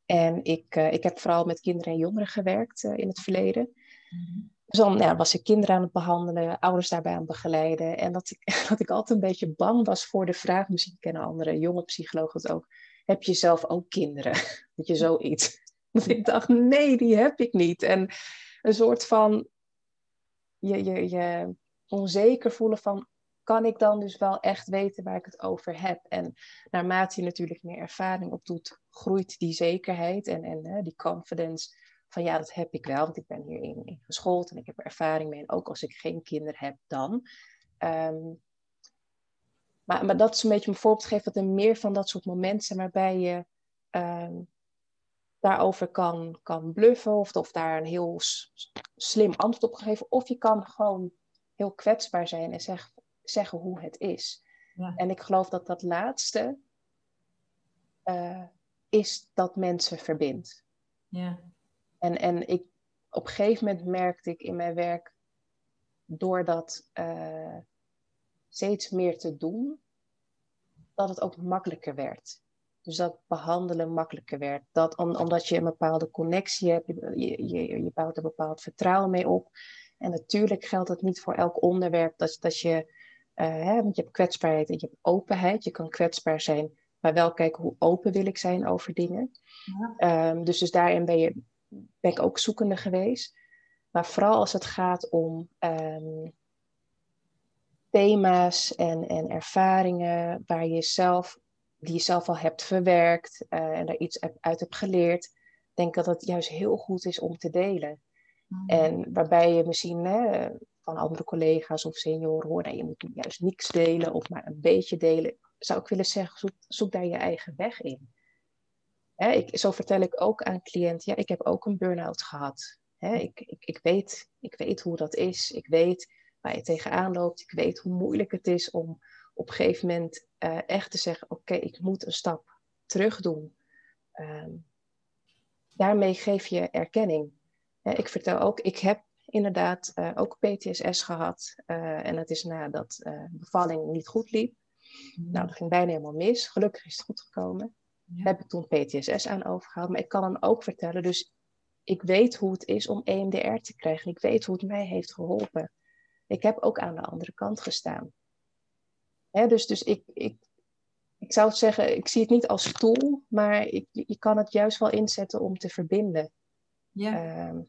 En ik, ik heb vooral met kinderen en jongeren gewerkt in het verleden. Mm-hmm. Dus dan ja, was ik kinderen aan het behandelen, ouders daarbij aan het begeleiden. En dat ik, dat ik altijd een beetje bang was voor de vraag, misschien kennen andere jonge psychologen het ook, heb je zelf ook kinderen? Dat je zoiets. Dat ik dacht, nee, die heb ik niet. En een soort van je, je, je onzeker voelen van, kan ik dan dus wel echt weten waar ik het over heb? En naarmate je natuurlijk meer ervaring opdoet, groeit die zekerheid en, en hè, die confidence van ja, dat heb ik wel, want ik ben hierin in geschoold en ik heb er ervaring mee. En ook als ik geen kinderen heb, dan. Ehm, maar, maar dat is een beetje een voorbeeld geven dat er meer van dat soort momenten zijn waarbij je ehm, daarover kan, kan bluffen of, of daar een heel slim antwoord op geven. Of je kan gewoon heel kwetsbaar zijn en zeg, zeggen hoe het is. Ja. En ik geloof dat dat laatste uh, is dat mensen verbindt. Ja. En, en ik, op een gegeven moment merkte ik in mijn werk, door dat uh, steeds meer te doen, dat het ook makkelijker werd. Dus dat behandelen makkelijker werd. Dat om, omdat je een bepaalde connectie hebt, je, je, je bouwt er bepaald vertrouwen mee op. En natuurlijk geldt het niet voor elk onderwerp dat, dat je, uh, hè, want je hebt kwetsbaarheid en je hebt openheid. Je kan kwetsbaar zijn, maar wel kijken hoe open wil ik zijn over dingen. Ja. Um, dus, dus daarin ben, je, ben ik ook zoekende geweest. Maar vooral als het gaat om um, thema's en, en ervaringen waar je zelf die je zelf al hebt verwerkt uh, en daar iets uit hebt geleerd, denk dat het juist heel goed is om te delen. Mm. En waarbij je misschien hè, van andere collega's of senioren hoort, nee, je moet juist niks delen of maar een beetje delen, zou ik willen zeggen, zoek, zoek daar je eigen weg in. Hè, ik, zo vertel ik ook aan cliënten, ja, ik heb ook een burn-out gehad. Hè, ik, ik, ik, weet, ik weet hoe dat is, ik weet waar je tegenaan loopt, ik weet hoe moeilijk het is om op een gegeven moment uh, echt te zeggen: Oké, ik moet een stap terug doen. Um, daarmee geef je erkenning. ik vertel ook, ik heb inderdaad uh, ook PTSS gehad. Uh, en dat is nadat uh, bevalling niet goed liep. Mm. Nou, dat ging bijna helemaal mis. Gelukkig is het goed gekomen. Ja. Heb ik toen PTSS aan overgehaald. Maar ik kan hem ook vertellen. Dus ik weet hoe het is om EMDR te krijgen. Ik weet hoe het mij heeft geholpen. Ik heb ook aan de andere kant gestaan. Hè, dus dus ik, ik, ik zou zeggen, ik zie het niet als tool, maar ik, je kan het juist wel inzetten om te verbinden. Ja. Uh,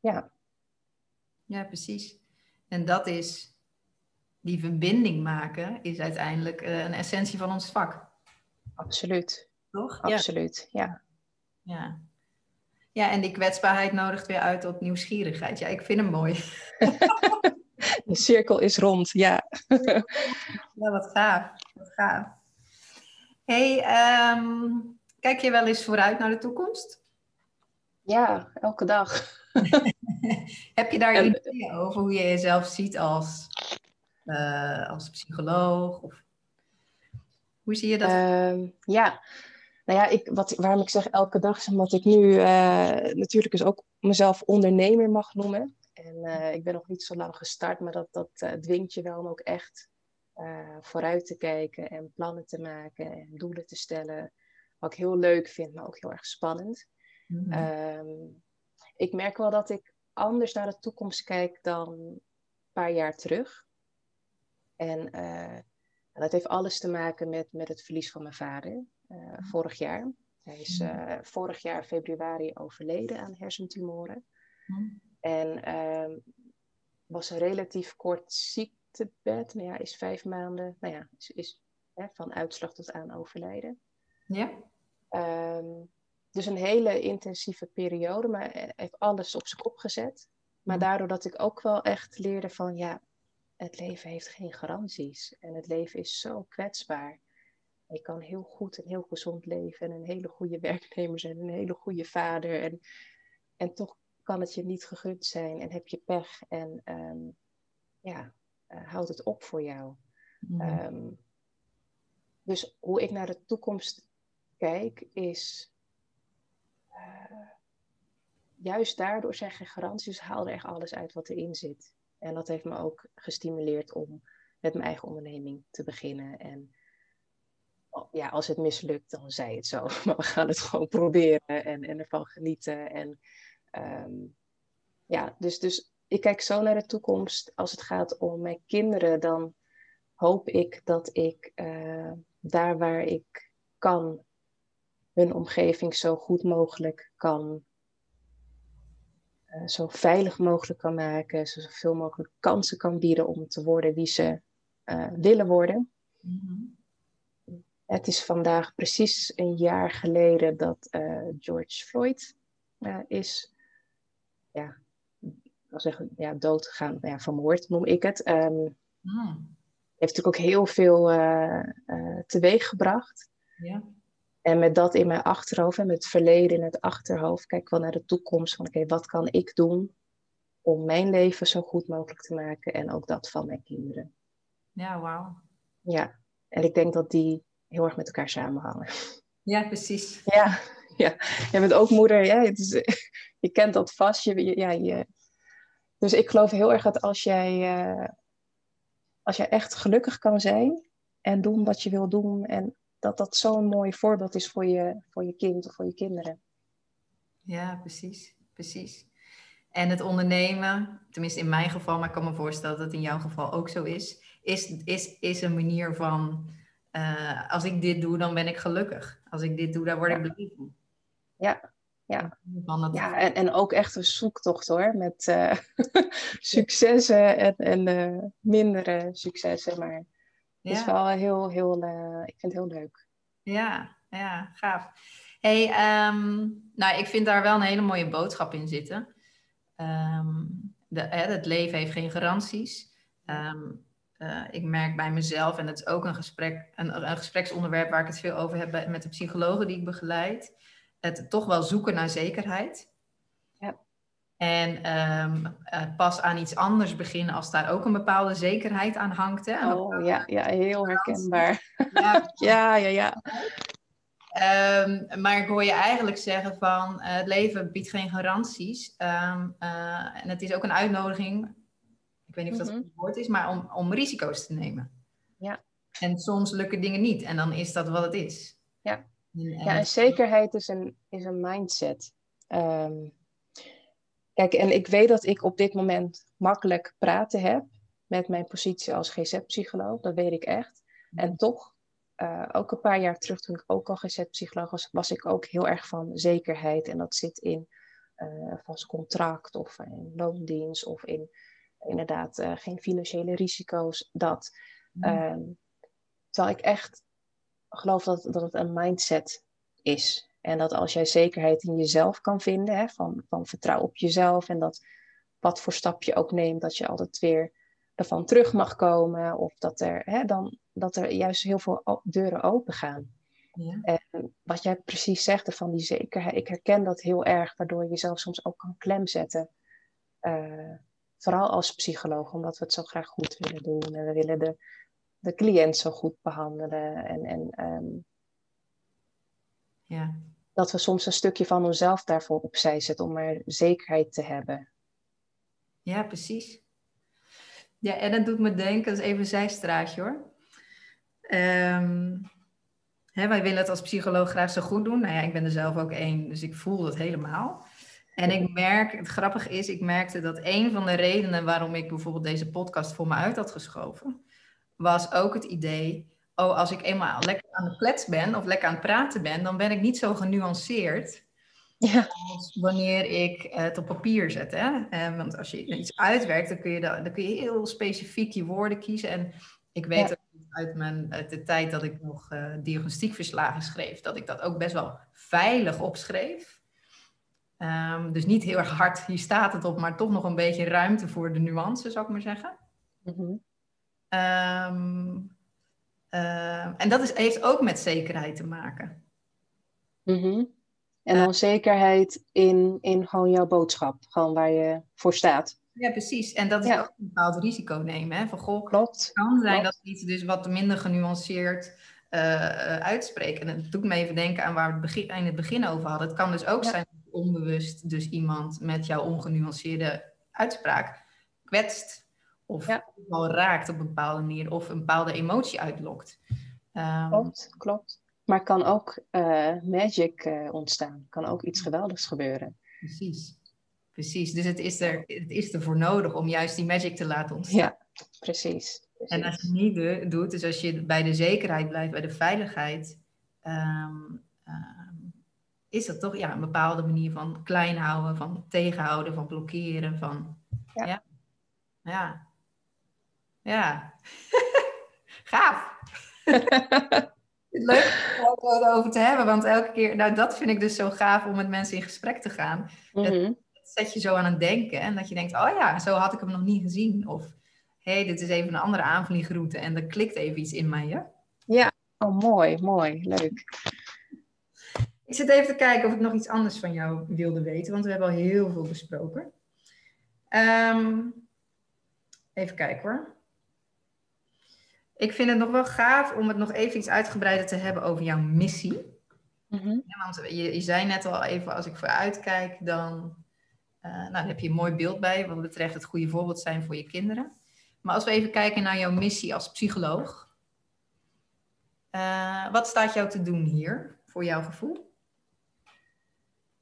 ja. Ja, precies. En dat is, die verbinding maken, is uiteindelijk uh, een essentie van ons vak. Absoluut. Toch? Absoluut, ja. Ja. Ja, en die kwetsbaarheid nodigt weer uit tot nieuwsgierigheid. Ja, ik vind hem mooi. De cirkel is rond, ja. ja, wat gaaf. Wat gaaf. hey, um, kijk je wel eens vooruit naar de toekomst? Ja, elke dag. Heb je daar en, ideeën over hoe je jezelf ziet als, uh, als psycholoog? Of hoe zie je dat? Uh, ja, nou ja, ik, wat, waarom ik zeg elke dag is omdat ik nu uh, natuurlijk dus ook mezelf ondernemer mag noemen. En uh, ik ben nog niet zo lang gestart, maar dat, dat dwingt je wel om ook echt vooruit te kijken en plannen te maken en doelen te stellen. Wat ik heel leuk vind, maar ook heel erg spannend. Mm -hmm. ik merk wel dat ik anders naar de toekomst kijk dan een paar jaar terug. En dat heeft alles te maken met, met het verlies van mijn vader vorig jaar. Hij is uh, vorig jaar februari overleden aan hersentumoren. Mm. En uh, was een relatief kort ziektebed. Nou ja, is vijf maanden, nou ja, is, is hè, van uitslag tot aan overlijden. Ja. Um, dus een hele intensieve periode, maar hij heeft alles op zijn kop gezet. Maar mm. daardoor dat ik ook wel echt leerde van ja, het leven heeft geen garanties. En het leven is zo kwetsbaar. Je kan heel goed en heel gezond leven en een hele goede werknemer zijn, een hele goede vader. En, en toch kan het je niet gegund zijn en heb je pech en um, ja, uh, houdt het op voor jou. Mm. Um, dus hoe ik naar de toekomst kijk is uh, juist daardoor zijn geen garanties, haal er echt alles uit wat erin zit. En dat heeft me ook gestimuleerd om met mijn eigen onderneming te beginnen. En ja, als het mislukt, dan zei het zo. Maar we gaan het gewoon proberen en, en ervan genieten. En um, ja, dus, dus ik kijk zo naar de toekomst. Als het gaat om mijn kinderen, dan hoop ik dat ik uh, daar waar ik kan hun omgeving zo goed mogelijk kan, uh, zo veilig mogelijk kan maken, zoveel mogelijk kansen kan bieden om te worden wie ze uh, willen worden. Mm-hmm. Het is vandaag precies een jaar geleden dat uh, George Floyd is ja, ik zeggen, ja, dood gegaan, ja, vermoord noem ik het. Um, mm. Heeft natuurlijk ook heel veel teweeg gebracht. Ja. En met dat in mijn achterhoofd en met het verleden in het achterhoofd, kijk ik wel naar de toekomst van oké, wat kan ik doen om mijn leven zo goed mogelijk te maken en ook dat van mijn kinderen. Ja, wauw. Ja, en ik denk dat die heel erg met elkaar samenhangen. Ja, precies. Ja, ja. jij bent ook moeder, ja, het is, je kent dat vast. Je, ja, je, dus ik geloof heel erg dat als jij, uh, als jij echt gelukkig kan zijn en doen wat je wil doen en dat dat zo'n mooi voorbeeld is voor je, voor je kind of voor je kinderen. Ja, precies, precies. En het ondernemen, tenminste in mijn geval, maar ik kan me voorstellen dat het in jouw geval ook zo is, is, is, is een manier van, uh, als ik dit doe, dan ben ik gelukkig. Als ik dit doe, dan word ik blij van. Ja, ja. ja en, en ook echt een zoektocht hoor, met uh, successen en, en uh, mindere successen, maar ja. is wel heel, heel, ik vind het heel leuk. Ja, ja, gaaf. Hey, um, nou, ik vind daar wel een hele mooie boodschap in zitten. Um, de, hè, het leven heeft geen garanties. Um, uh, ik merk bij mezelf, en dat is ook een, gesprek, een, een gespreksonderwerp waar ik het veel over heb met de psychologen die ik begeleid, het toch wel zoeken naar zekerheid. En um, pas aan iets anders beginnen als daar ook een bepaalde zekerheid aan hangt. Hè? Oh ja, ja, heel herkenbaar. Ja, ja, ja. ja. Ehm, maar ik hoor je eigenlijk zeggen van uh, het leven biedt geen garanties. Um, uh, en het is ook een uitnodiging, ik weet niet of dat het woord is, maar om, om risico's te nemen. Ja. En soms lukken dingen niet en dan is dat wat het is. Ja, en, ja, en zekerheid is een, is een mindset. Um, kijk, en ik weet dat ik op dit moment makkelijk praten heb met mijn positie als GZ-psycholoog, dat weet ik echt. En toch uh, ook een paar jaar terug, toen ik ook al GZ-psycholoog was, was ik ook heel erg van zekerheid. En dat zit in uh, vast contract of in loondienst of in inderdaad uh, geen financiële risico's. Dat. Mm. terwijl ik echt geloof dat, dat het een mindset is. En dat als jij zekerheid in jezelf kan vinden, hè, van, van vertrouw op jezelf en dat wat voor stap je ook neemt, dat je altijd weer ervan terug mag komen. Of dat er, hè, dan, dat er juist heel veel deuren open gaan. Ja. En wat jij precies zegt van die zekerheid, ik herken dat heel erg, waardoor je jezelf soms ook kan klemzetten. Uh, vooral als psycholoog, omdat we het zo graag goed willen doen. En we willen de, de cliënt zo goed behandelen. En, en um, ja. dat we soms een stukje van onszelf daarvoor opzij zetten om er zekerheid te hebben. Ja, precies. Ja, en dat doet me denken, dat is even een zijstraatje hoor. Um, hè, wij willen het als psycholoog graag zo goed doen. Nou ja, ik ben er zelf ook één, dus ik voel dat helemaal. En ik merk, het grappige is, ik merkte dat een van de redenen waarom ik bijvoorbeeld deze podcast voor me uit had geschoven, was ook het idee, oh, als ik eenmaal lekker aan de klets ben of lekker aan het praten ben, dan ben ik niet zo genuanceerd ja. Als wanneer ik het op papier zet. Hè? En, want als je iets uitwerkt, dan kun, je dan, dan kun je heel specifiek je woorden kiezen. En ik weet ook uit, mijn, uit de tijd dat ik nog uh, diagnostiekverslagen schreef, dat ik dat ook best wel veilig opschreef. Um, dus niet heel erg hard, hier staat het op, maar toch nog een beetje ruimte voor de nuance, zou ik maar zeggen. Mm -hmm. um, uh, en dat is, heeft ook met zekerheid te maken. Mm -hmm. En dan zekerheid in, in gewoon jouw boodschap, gewoon waar je voor staat. Ja, precies. En dat is ook een bepaald risico nemen. Hè? Van, goh, Klopt. Het kan zijn dat we iets dus wat minder genuanceerd uh, uitspreken. En het doet me even denken aan waar we het begin, in het begin over hadden. Het kan dus ook zijn dat onbewust dus iemand met jouw ongenuanceerde uitspraak kwetst. Of wel raakt op een bepaalde manier. Of een bepaalde emotie uitlokt. Um, klopt, klopt. Maar kan ook uh, magic uh, ontstaan. Kan ook iets geweldigs gebeuren. Precies. Precies. Dus het is, er, het is ervoor nodig om juist die magic te laten ontstaan. Ja, precies. precies. En als je het niet doet, dus als je bij de zekerheid blijft, bij de veiligheid, um, um, is dat toch ja, een bepaalde manier van klein houden, van tegenhouden, van blokkeren, van ja. Ja. Ja. ja. Gaaf. leuk om het erover te hebben, want elke keer, nou dat vind ik dus zo gaaf om met mensen in gesprek te gaan. Mm -hmm. zet je zo aan het denken en dat je denkt, oh ja, zo had ik hem nog niet gezien. Of hé, hey, dit is even een andere aanvliegroute en er klikt even iets in mij. Hè? Ja, oh mooi, mooi, leuk. Ik zit even te kijken of ik nog iets anders van jou wilde weten, want we hebben al heel veel besproken. Um, even kijken hoor. Ik vind het nog wel gaaf om het nog even iets uitgebreider te hebben over jouw missie. Mm ja, want je, je, zei net al even, als ik vooruit kijk, dan, uh, nou, dan heb je een mooi beeld bij wat betreft het goede voorbeeld zijn voor je kinderen. Maar als we even kijken naar jouw missie als psycholoog. Uh, wat staat jou te doen hier, voor jouw gevoel?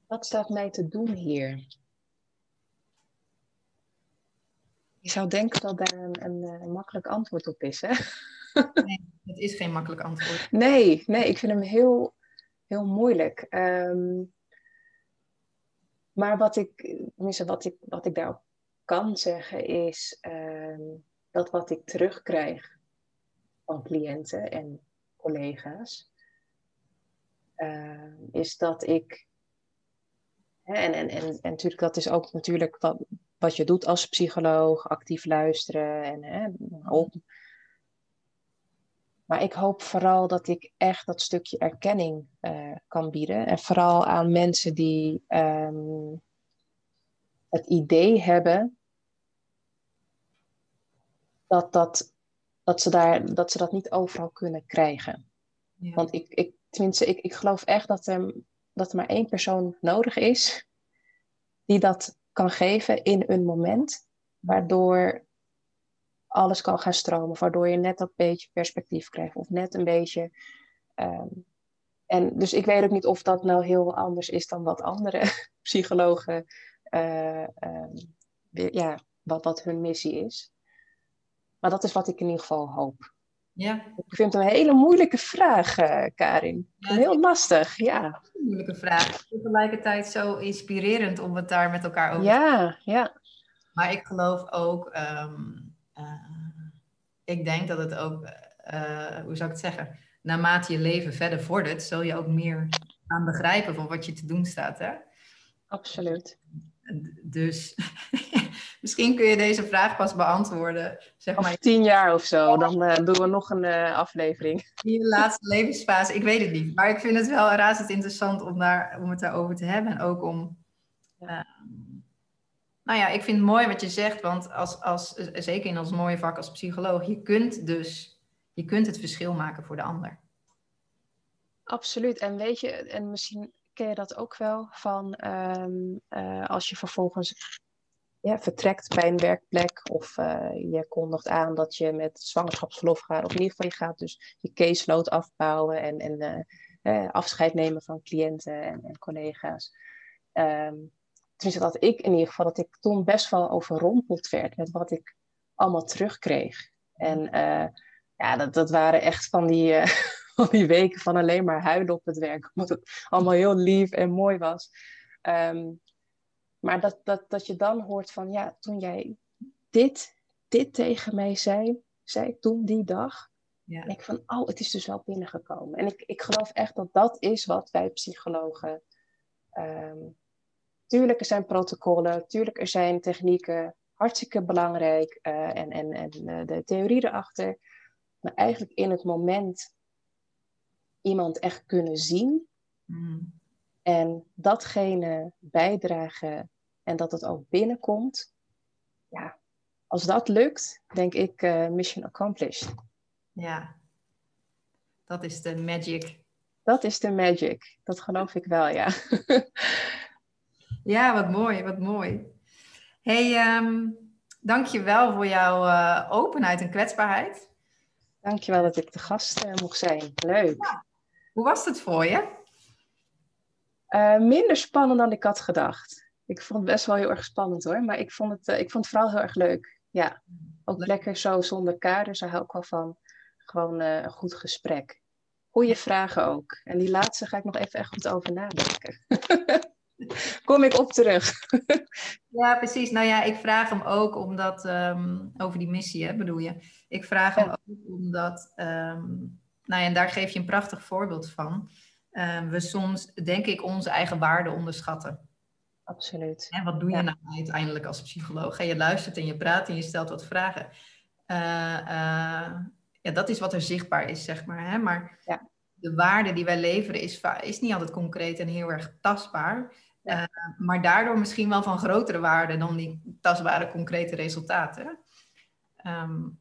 Wat staat mij te doen hier? Je zou denken dat daar een, een, een makkelijk antwoord op is, hè? Nee, het is geen makkelijk antwoord. Nee, nee ik vind hem heel, heel moeilijk. Um, maar wat ik, wat ik, wat ik daarop kan zeggen is um, dat wat ik terugkrijg van cliënten en collega's, uh, is dat ik, en, en, en, en natuurlijk dat is ook natuurlijk wat, wat je doet als psycholoog, actief luisteren en hè, op. Maar ik hoop vooral dat ik echt dat stukje erkenning uh, kan bieden. En vooral aan mensen die um, het idee hebben dat, dat, dat, ze daar, dat ze dat niet overal kunnen krijgen. Ja. Want ik, ik, tenminste, ik, ik geloof echt dat er, dat er maar één persoon nodig is die dat kan geven in een moment, waardoor alles kan gaan stromen, waardoor je net dat beetje perspectief krijgt of net een beetje. Ehm, en dus ik weet ook niet of dat nou heel anders is dan wat andere psychologen, uh, ja, wat, wat hun missie is. Maar dat is wat ik in ieder geval hoop. Ja. Ik vind het een hele moeilijke vraag, uh, Karin. heel lastig, ja. Een moeilijke vraag. Tegelijkertijd zo inspirerend om het daar met elkaar over te Ja, ja. Maar ik geloof ook, um, ik denk dat het ook, uh, hoe zou ik het zeggen, naarmate je leven verder vordert, zul je ook meer aan begrijpen van wat je te doen staat. Hè? Absoluut. Dus misschien kun je deze vraag pas beantwoorden. Zeg maar. tien jaar of zo, dan uh, doen we nog een uh, aflevering. In de laatste levensfase, ik weet het niet. Maar ik vind het wel razend interessant om, daar, om het daarover te hebben. En ook om. Uh, nou ja, ik vind het mooi wat je zegt, want als, als, zeker in ons mooie vak als psycholoog, je kunt dus je kunt het verschil maken voor de ander. Absoluut. En weet je, en misschien ken je dat ook wel van ehm, eh, als je vervolgens ja, vertrekt bij een werkplek of uh, je kondigt aan dat je met zwangerschapsverlof gaat, of in ieder geval je gaat dus je caseload afbouwen en, en uh, afscheid nemen van cliënten en, en collega's. Um, tenminste, dat ik in ieder geval, dat ik toen best wel overrompeld werd met wat ik allemaal terugkreeg. En ja, dat, dat waren echt van die, van die weken van alleen maar huilen op het werk. Omdat het allemaal heel lief en mooi was. Um, maar dat, dat, dat je dan hoort van, ja, toen jij dit, dit tegen mij zei, zei toen die dag. Ja. En ik van, oh, het is dus wel binnengekomen. En ik, ik geloof echt dat dat is wat wij psychologen... Um, tuurlijk, er zijn protocollen, tuurlijk, er zijn technieken, hartstikke belangrijk. Uh, en en, en uh, de theorie erachter maar eigenlijk in het moment iemand echt kunnen zien. Mm. En datgene bijdragen en dat het ook binnenkomt. Ja, als dat lukt, denk ik uh, mission accomplished. Ja, dat is de magic. Dat is de magic. Dat geloof ik wel, ja. ja, wat mooi, wat mooi. hey, um, dank je wel voor jouw uh, openheid en kwetsbaarheid. Dankjewel dat ik de gast uh, mocht zijn. Leuk. Hoe was het voor je? Uh, minder spannend dan ik had gedacht. Ik vond het best wel heel erg spannend hoor, maar ik vond het, uh, ik vond het vooral heel erg leuk. Ja, ook lekker zo zonder kaders. Daar hou ik wel van. Gewoon een goed gesprek. Goeie vragen ook. En die laatste ga ik nog even echt goed over nadenken. Kom ik op terug. ja, precies. Nou ja, ik vraag hem ook omdat, um, over die missie, hè, bedoel je? Ik vraag hem ook omdat, um, nou ja, en daar geef je een prachtig voorbeeld van. Um, we soms, denk ik, onze eigen waarde onderschatten. Absoluut. En wat doe je nou uiteindelijk als psycholoog? Je luistert en je praat en je stelt wat vragen. Uh, uh, ja, dat is wat er zichtbaar is, zeg maar. Hè? Maar ja. de waarde die wij leveren is, is niet altijd concreet en heel erg tastbaar. Uh, maar daardoor misschien wel van grotere waarde dan die tastbare, concrete resultaten. Um,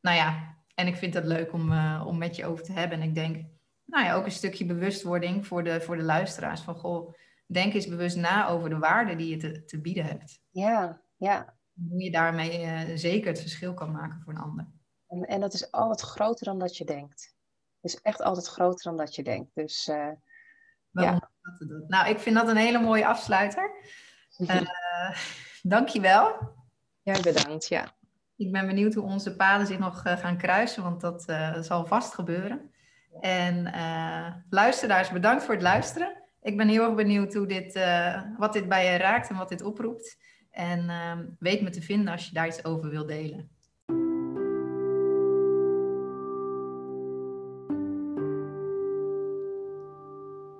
nou ja, en ik vind het leuk om, om met je over te hebben. En ik denk, nou ja, ook een stukje bewustwording voor de, voor de luisteraars. Van goh, denk eens bewust na over de waarde die je te, te bieden hebt. Ja, ja. Hoe je daarmee uh, zeker het verschil kan maken voor een ander. En, en dat is altijd groter dan dat je denkt. Het is echt altijd groter dan dat je denkt. Dus uh, ja. Nou, ik vind dat een hele mooie afsluiter. Uh, Dank je wel. Ja, bedankt. Ja. Ik ben benieuwd hoe onze paden zich nog gaan kruisen, want dat zal vast gebeuren. En uh, luisteraars, bedankt voor het luisteren. Ik ben heel erg benieuwd hoe dit, wat dit bij je raakt en wat dit oproept. En ehm, weet me te vinden als je daar iets over wilt delen.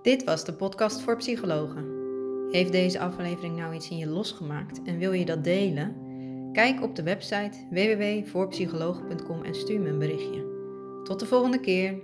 Dit was de podcast voor psychologen. Heeft deze aflevering nou iets in je losgemaakt en wil je dat delen? Kijk op de website www.voorpsychologen.com en stuur me een berichtje. Tot de volgende keer.